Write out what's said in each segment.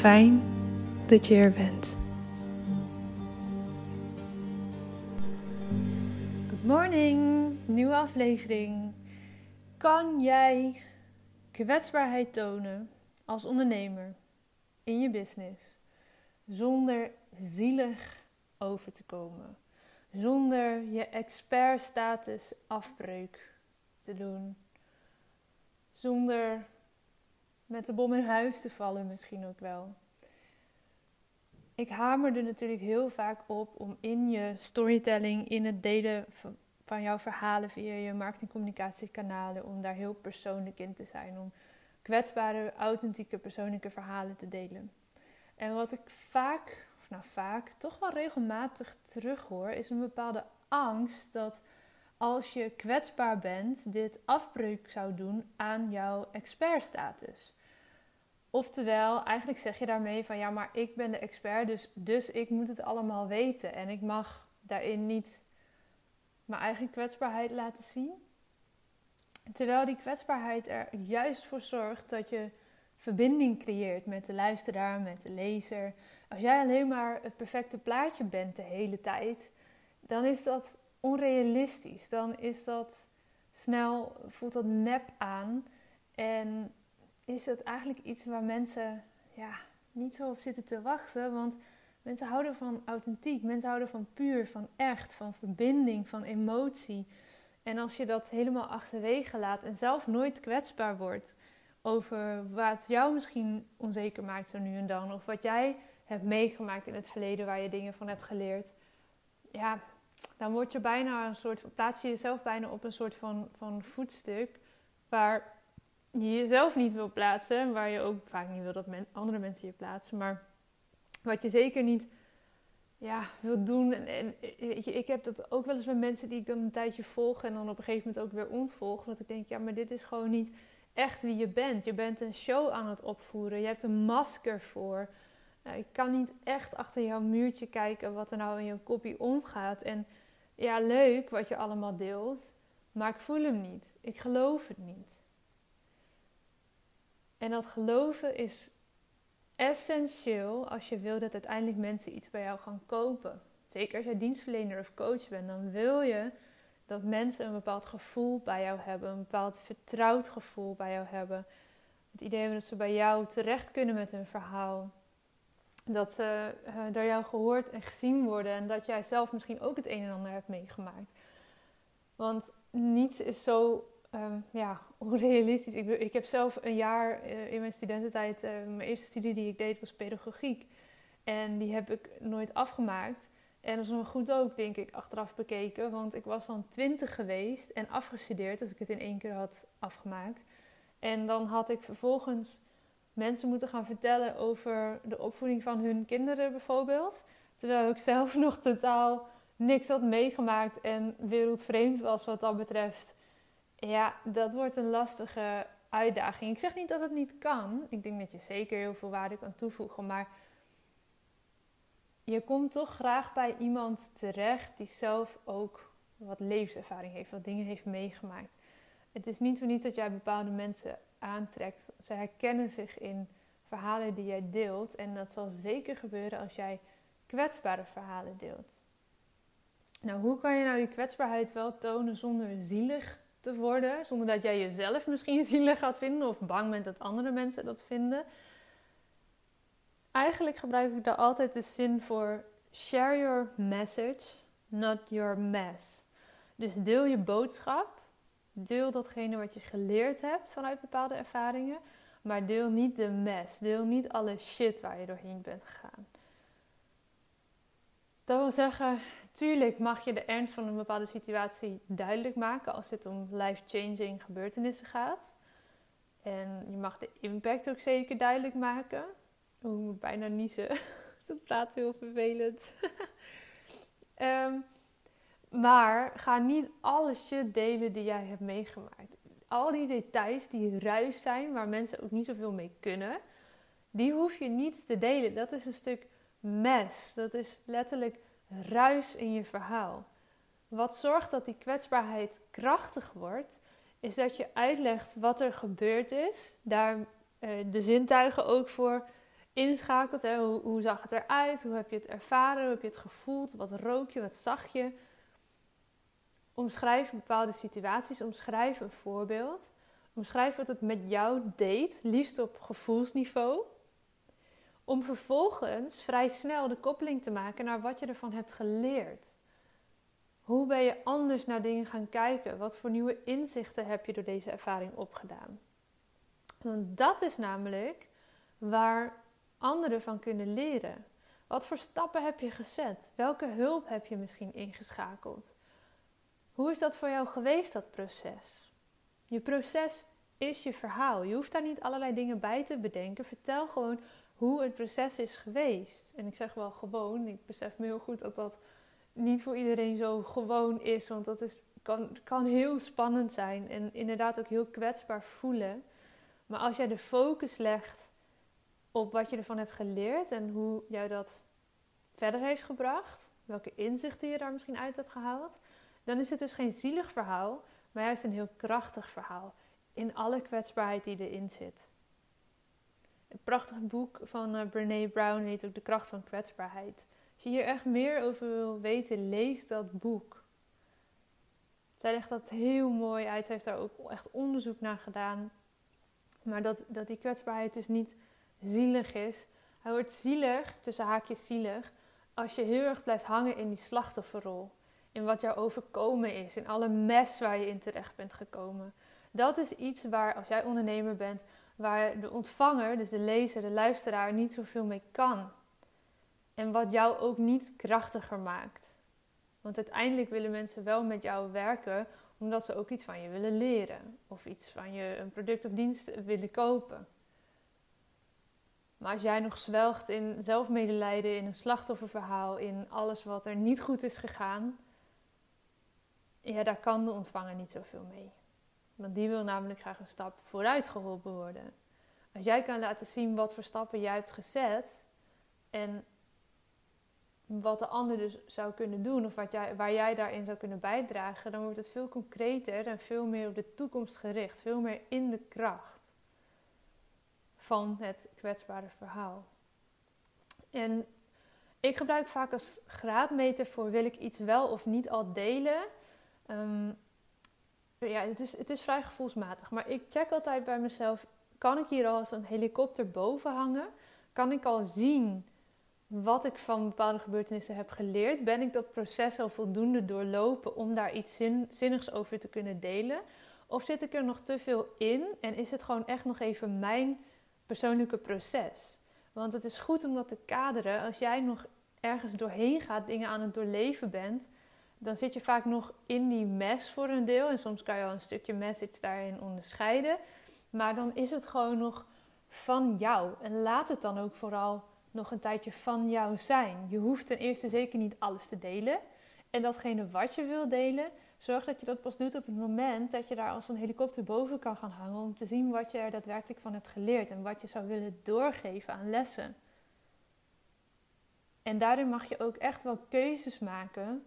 Fijn dat je er bent. Good morning, nieuwe aflevering. Kan jij kwetsbaarheid tonen als ondernemer in je business zonder zielig over te komen? Zonder je expertstatus afbreuk te doen? Zonder met de bom in huis te vallen misschien ook wel. Ik hamer er natuurlijk heel vaak op om in je storytelling, in het delen van jouw verhalen via je marketingcommunicatiekanalen, om daar heel persoonlijk in te zijn. Om kwetsbare, authentieke, persoonlijke verhalen te delen. En wat ik vaak, of nou vaak, toch wel regelmatig terughoor, is een bepaalde angst dat als je kwetsbaar bent, dit afbreuk zou doen aan jouw expertstatus. Oftewel, eigenlijk zeg je daarmee van ja, maar ik ben de expert, dus, dus ik moet het allemaal weten. En ik mag daarin niet mijn eigen kwetsbaarheid laten zien. Terwijl die kwetsbaarheid er juist voor zorgt dat je verbinding creëert met de luisteraar, met de lezer. Als jij alleen maar het perfecte plaatje bent de hele tijd, dan is dat onrealistisch. Dan is dat snel, voelt dat nep aan. En is dat eigenlijk iets waar mensen ja, niet zo op zitten te wachten. Want mensen houden van authentiek, mensen houden van puur, van echt, van verbinding, van emotie. En als je dat helemaal achterwege laat en zelf nooit kwetsbaar wordt over wat jou misschien onzeker maakt zo nu en dan, of wat jij hebt meegemaakt in het verleden waar je dingen van hebt geleerd, ja, dan word je bijna een soort, plaats je jezelf bijna op een soort van, van voetstuk waar je jezelf niet wil plaatsen, waar je ook vaak niet wil dat andere mensen je plaatsen, maar wat je zeker niet ja, wil doen. En, weet je, ik heb dat ook wel eens met mensen die ik dan een tijdje volg en dan op een gegeven moment ook weer ontvolg. Dat ik denk, ja, maar dit is gewoon niet echt wie je bent. Je bent een show aan het opvoeren. Je hebt een masker voor. Nou, ik kan niet echt achter jouw muurtje kijken wat er nou in je kopie omgaat. En ja, leuk wat je allemaal deelt, maar ik voel hem niet. Ik geloof het niet. En dat geloven is essentieel als je wil dat uiteindelijk mensen iets bij jou gaan kopen. Zeker als jij dienstverlener of coach bent, dan wil je dat mensen een bepaald gevoel bij jou hebben, een bepaald vertrouwd gevoel bij jou hebben. Het idee dat ze bij jou terecht kunnen met hun verhaal. Dat ze uh, door jou gehoord en gezien worden en dat jij zelf misschien ook het een en ander hebt meegemaakt. Want niets is zo um, ja, onrealistisch. Ik, ik, heb zelf een jaar uh, in mijn studententijd, uh, mijn eerste studie die ik deed was pedagogiek. En die heb ik nooit afgemaakt. En dat is nog goed ook, denk ik, achteraf bekeken. Want ik was dan twintig geweest en afgestudeerd, als ik het in één keer had afgemaakt. En dan had ik vervolgens mensen moeten gaan vertellen over de opvoeding van hun kinderen bijvoorbeeld. Terwijl ik zelf nog totaal niks had meegemaakt en wereldvreemd was wat dat betreft. Ja, dat wordt een lastige uitdaging. Ik zeg niet dat het niet kan. Ik denk dat je zeker heel veel waarde kan toevoegen. Maar je komt toch graag bij iemand terecht die zelf ook wat levenservaring heeft, wat dingen heeft meegemaakt. Het is niet voor niets dat jij bepaalde mensen aantrekt. Ze herkennen zich in verhalen die jij deelt. En dat zal zeker gebeuren als jij kwetsbare verhalen deelt. Nou, hoe kan je nou die kwetsbaarheid wel tonen zonder zielig te worden? Zonder dat jij jezelf misschien zielig gaat vinden of bang bent dat andere mensen dat vinden. Eigenlijk gebruik ik daar altijd de zin voor: share your message, not your mess. Dus deel je boodschap, deel datgene wat je geleerd hebt vanuit bepaalde ervaringen, maar deel niet de mess, deel niet alle shit waar je doorheen bent gegaan. Dat wil zeggen, tuurlijk mag je de ernst van een bepaalde situatie duidelijk maken als het om life-changing gebeurtenissen gaat. En je mag de impact ook zeker duidelijk maken. Ik moet bijna niezen. Dat praat heel vervelend. um, maar ga niet alles je delen die jij hebt meegemaakt. Al die details die ruis zijn, waar mensen ook niet zoveel mee kunnen, die hoef je niet te delen. Dat is een stuk mes. Dat is letterlijk ruis in je verhaal. Wat zorgt dat die kwetsbaarheid krachtig wordt, is dat je uitlegt wat er gebeurd is. Daar uh, de zintuigen ook voor inschakelt. Hè? Hoe, hoe, zag het eruit? Hoe heb je het ervaren? Hoe heb je het gevoeld? Wat rook je? Wat zag je? Omschrijf bepaalde situaties. Omschrijf een voorbeeld. Omschrijf wat het met jou deed, liefst op gevoelsniveau. Om vervolgens vrij snel de koppeling te maken naar wat je ervan hebt geleerd. Hoe ben je anders naar dingen gaan kijken? Wat voor nieuwe inzichten heb je door deze ervaring opgedaan? Want dat is namelijk waar anderen van kunnen leren. Wat voor stappen heb je gezet? Welke hulp heb je misschien ingeschakeld? Hoe is dat voor jou geweest, dat proces? Je proces is je verhaal. Je hoeft daar niet allerlei dingen bij te bedenken. Vertel gewoon hoe het proces is geweest. En ik zeg wel gewoon, ik besef me heel goed dat dat niet voor iedereen zo gewoon is. Want dat is, kan, kan heel spannend zijn en inderdaad ook heel kwetsbaar voelen. Maar als jij de focus legt op wat je ervan hebt geleerd en hoe jou dat verder heeft gebracht, welke inzichten je daar misschien uit hebt gehaald, dan is het dus geen zielig verhaal, maar juist een heel krachtig verhaal. In alle kwetsbaarheid die erin zit. Een prachtig boek van uh, Brene Brown heet ook De kracht van kwetsbaarheid. Als je hier echt meer over wil weten, lees dat boek. Zij legt dat heel mooi uit. Zij heeft daar ook echt onderzoek naar gedaan. Maar dat, dat die kwetsbaarheid dus niet zielig is. Hij wordt zielig, tussen haakjes zielig, als je heel erg blijft hangen in die slachtofferrol in wat jou overkomen is, in alle mes waar je in terecht bent gekomen. Dat is iets waar, als jij ondernemer bent, waar de ontvanger, dus de lezer, de luisteraar, niet zoveel mee kan. En wat jou ook niet krachtiger maakt. Want uiteindelijk willen mensen wel met jou werken omdat ze ook iets van je willen leren. Of iets van je, een product of dienst willen kopen. Maar als jij nog zwelgt in zelfmedelijden, in een slachtofferverhaal, in alles wat er niet goed is gegaan, ja, daar kan de ontvanger niet zoveel mee. Want die wil namelijk graag een stap vooruit geholpen worden. Als jij kan laten zien wat voor stappen jij hebt gezet en wat de ander dus zou kunnen doen of wat jij, waar jij daarin zou kunnen bijdragen, dan wordt het veel concreter en veel meer op de toekomst gericht, veel meer in de kracht van het kwetsbare verhaal. En ik gebruik vaak als graadmeter voor wil ik iets wel of niet al delen. Ehm, ja, het is, het is vrij gevoelsmatig. Maar ik check altijd bij mezelf: kan ik hier al als een helikopter boven hangen? Kan ik al zien wat ik van bepaalde gebeurtenissen heb geleerd? Ben ik dat proces al voldoende doorlopen om daar iets zin, zinnigs over te kunnen delen? Of zit ik er nog te veel in en is het gewoon echt nog even mijn persoonlijke proces? Want het is goed om dat te kaderen. Als jij nog ergens doorheen gaat, dingen aan het doorleven bent, dan zit je vaak nog in die mes voor een deel. En soms kan je al een stukje message daarin onderscheiden. Maar dan is het gewoon nog van jou. En laat het dan ook vooral nog een tijdje van jou zijn. Je hoeft ten eerste zeker niet alles te delen. En datgene wat je wil delen, zorg dat je dat pas doet op het moment dat je daar als een helikopter boven kan gaan hangen. Om te zien wat je er daadwerkelijk van hebt geleerd en wat je zou willen doorgeven aan lessen. En daarin mag je ook echt wel keuzes maken.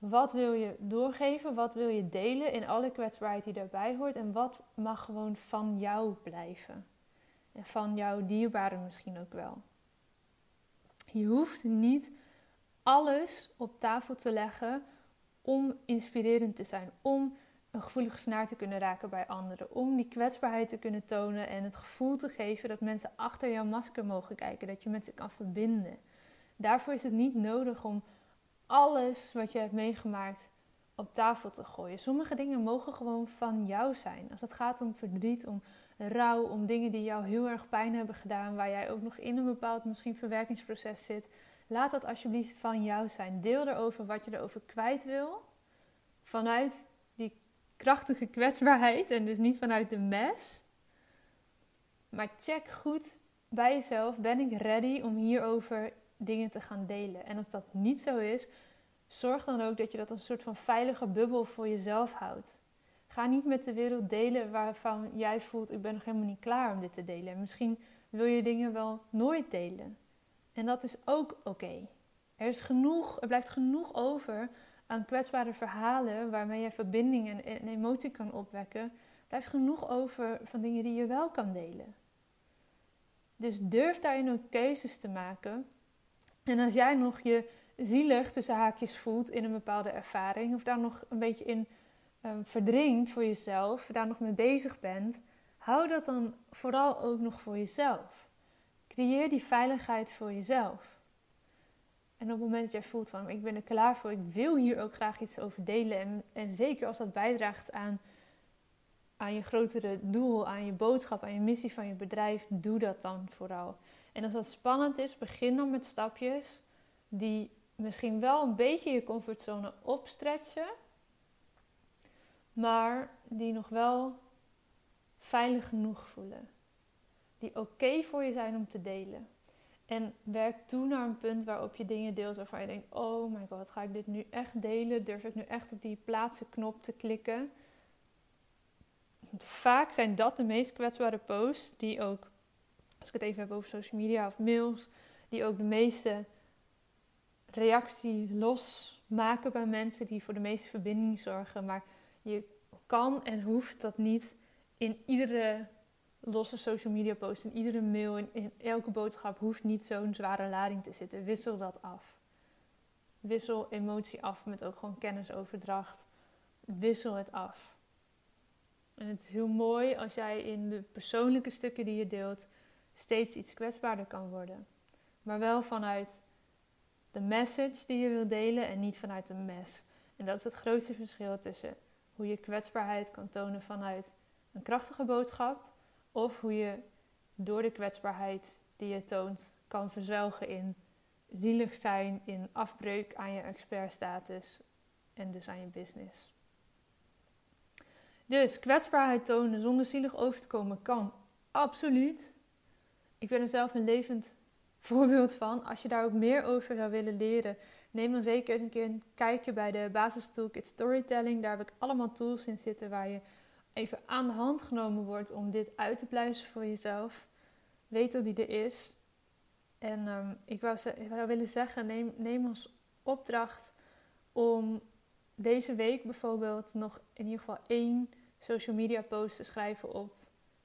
Wat wil je doorgeven? Wat wil je delen in alle kwetsbaarheid die daarbij hoort? En wat mag gewoon van jou blijven? En van jouw dierbaren misschien ook wel. Je hoeft niet alles op tafel te leggen om inspirerend te zijn, om een gevoelige snaar te kunnen raken bij anderen, om die kwetsbaarheid te kunnen tonen en het gevoel te geven dat mensen achter jouw masker mogen kijken, dat je met ze kan verbinden. Daarvoor is het niet nodig om alles wat je hebt meegemaakt op tafel te gooien. Sommige dingen mogen gewoon van jou zijn. Als het gaat om verdriet, om rouw, om dingen die jou heel erg pijn hebben gedaan, waar jij ook nog in een bepaald misschien verwerkingsproces zit. Laat dat alsjeblieft van jou zijn. Deel erover wat je erover kwijt wil. Vanuit die krachtige kwetsbaarheid en dus niet vanuit de mes. Maar check goed bij jezelf: ben ik ready om hierover dingen te gaan delen? En als dat niet zo is, zorg dan ook dat je dat een soort van veilige bubbel voor jezelf houdt. Ga niet met de wereld delen waarvan jij voelt: ik ben nog helemaal niet klaar om dit te delen. Misschien wil je dingen wel nooit delen. En dat is ook oké. Er is genoeg, er blijft genoeg over aan kwetsbare verhalen waarmee je verbinding en, en emotie kan opwekken. Er blijft genoeg over van dingen die je wel kan delen. Dus durf daarin ook keuzes te maken. En als jij nog je zielig tussen haakjes voelt in een bepaalde ervaring, of daar nog een beetje in um, verdringt voor jezelf, daar nog mee bezig bent, hou dat dan vooral ook nog voor jezelf. Creëer die veiligheid voor jezelf. En op het moment dat jij voelt van ik ben er klaar voor, ik wil hier ook graag iets over delen. En, en zeker als dat bijdraagt aan, aan je grotere doel, aan je boodschap, aan je missie van je bedrijf, doe dat dan vooral. En als dat spannend is, begin dan met stapjes die misschien wel een beetje je comfortzone opstretchen, maar die nog wel veilig genoeg voelen die oké voor je zijn om te delen. En werk toe naar een punt waarop je dingen deelt waarvan je denkt: oh my god, ga ik dit nu echt delen? Durf ik nu echt op die plaatsen knop te klikken? Want vaak zijn dat de meest kwetsbare posts die ook, als ik het even heb over social media of mails, die ook de meeste reactie losmaken bij mensen die voor de meeste verbinding zorgen. Maar je kan en hoeft dat niet in iedere losse social media post in iedere mail, in, in elke boodschap hoeft niet zo'n zware lading te zitten. Wissel dat af. Wissel emotie af met ook gewoon kennisoverdracht. Wissel het af. En het is heel mooi als jij in de persoonlijke stukken die je deelt steeds iets kwetsbaarder kan worden. Maar wel vanuit de message die je wil delen en niet vanuit een mes. En dat is het grootste verschil tussen hoe je kwetsbaarheid kan tonen vanuit een krachtige boodschap of hoe je door de kwetsbaarheid die je toont kan verzwelgen in zielig zijn, in afbreuk aan je expertstatus en dus aan je business. Dus kwetsbaarheid tonen zonder zielig over te komen kan absoluut. Ik ben er zelf een levend voorbeeld van. Als je daar ook meer over zou willen leren, neem dan zeker eens een keer een kijkje bij de basis toolkit Storytelling. Daar heb ik allemaal tools in zitten waar je even aan de hand genomen wordt om dit uit te pluizen voor jezelf. Weet dat die er is. En um, ik, wou, zou willen zeggen, neem, neem opdracht om deze week bijvoorbeeld nog in ieder geval één social media post te schrijven op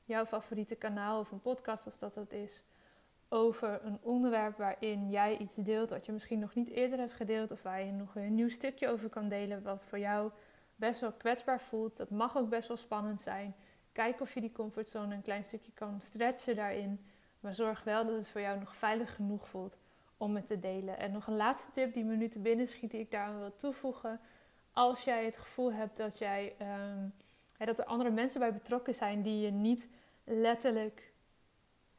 jouw favoriete kanaal of een podcast als dat dat is. over een onderwerp waarin jij iets deelt wat je misschien nog niet eerder hebt gedeeld, of waar je nog een nieuw stukje over kan delen, wat voor jou best wel kwetsbaar voelt. Dat mag ook best wel spannend zijn. Kijk of je die comfortzone een klein stukje kan stretchen daarin. Maar zorg wel dat het voor jou nog veilig genoeg voelt om het te delen. En nog een laatste tip die me nu te binnen schiet, die ik daar wil toevoegen. Als jij het gevoel hebt dat, jij, um, dat er andere mensen bij betrokken zijn die je niet letterlijk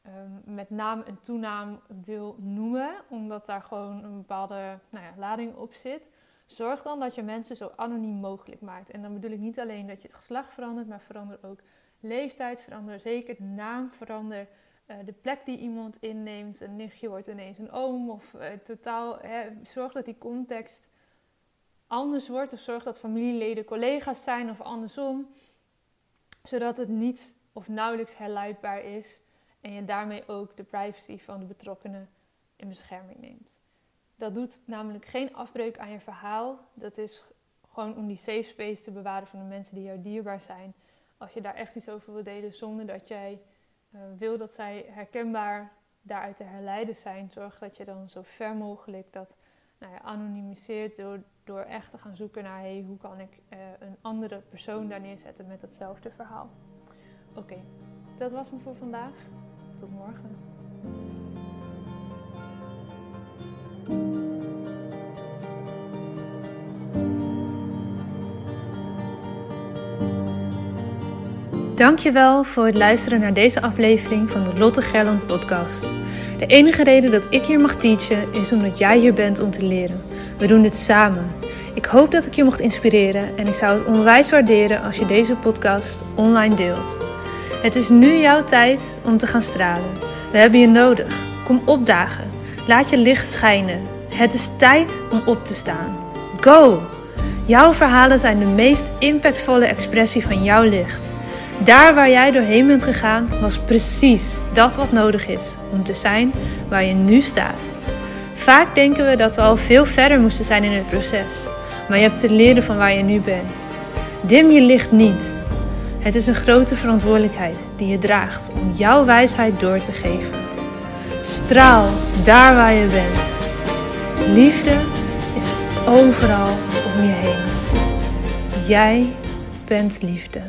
um, met naam en toenaam wil noemen, omdat daar gewoon een bepaalde nou ja, lading op zit. Zorg dan dat je mensen zo anoniem mogelijk maakt. En dan bedoel ik niet alleen dat je het geslacht verandert, maar verander ook leeftijd, verander zeker de naam, verander uh, de plek die iemand inneemt. Een nichtje wordt ineens een oom of uh, totaal. Hè, zorg dat die context anders wordt of zorg dat familieleden collega's zijn of andersom. Zodat het niet of nauwelijks herleidbaar is en je daarmee ook de privacy van de betrokkenen in bescherming neemt. Dat doet namelijk geen afbreuk aan je verhaal. Dat is gewoon om die safe space te bewaren van de mensen die jou dierbaar zijn. Als je daar echt iets over wil delen zonder dat jij uh, wil dat zij herkenbaar daaruit te herleiden zijn, zorg dat je dan zo ver mogelijk dat nou ja, anonimiseert door, door echt te gaan zoeken naar hey, hoe kan ik uh, een andere persoon daar neerzetten met hetzelfde verhaal. Oké, dat was me voor vandaag. Tot morgen. Dankjewel voor het luisteren naar deze aflevering van de Lotte Gerland podcast. De enige reden dat ik hier mag teachen is omdat jij hier bent om te leren. We doen dit samen. Ik hoop dat ik je mocht inspireren en ik zou het onwijs waarderen als je deze podcast online deelt. Het is nu jouw tijd om te gaan stralen. We hebben je nodig. Kom opdagen. Laat je licht schijnen. Het is tijd om op te staan. Go! Jouw verhalen zijn de meest impactvolle expressie van jouw licht. Daar waar jij doorheen bent gegaan, was precies dat wat nodig is om te zijn waar je nu staat. Vaak denken we dat we al veel verder moesten zijn in het proces, maar je hebt te leren van waar je nu bent. Dim je licht niet. Het is een grote verantwoordelijkheid die je draagt om jouw wijsheid door te geven. Straal daar waar je bent. Liefde is overal om je heen. Jij bent liefde.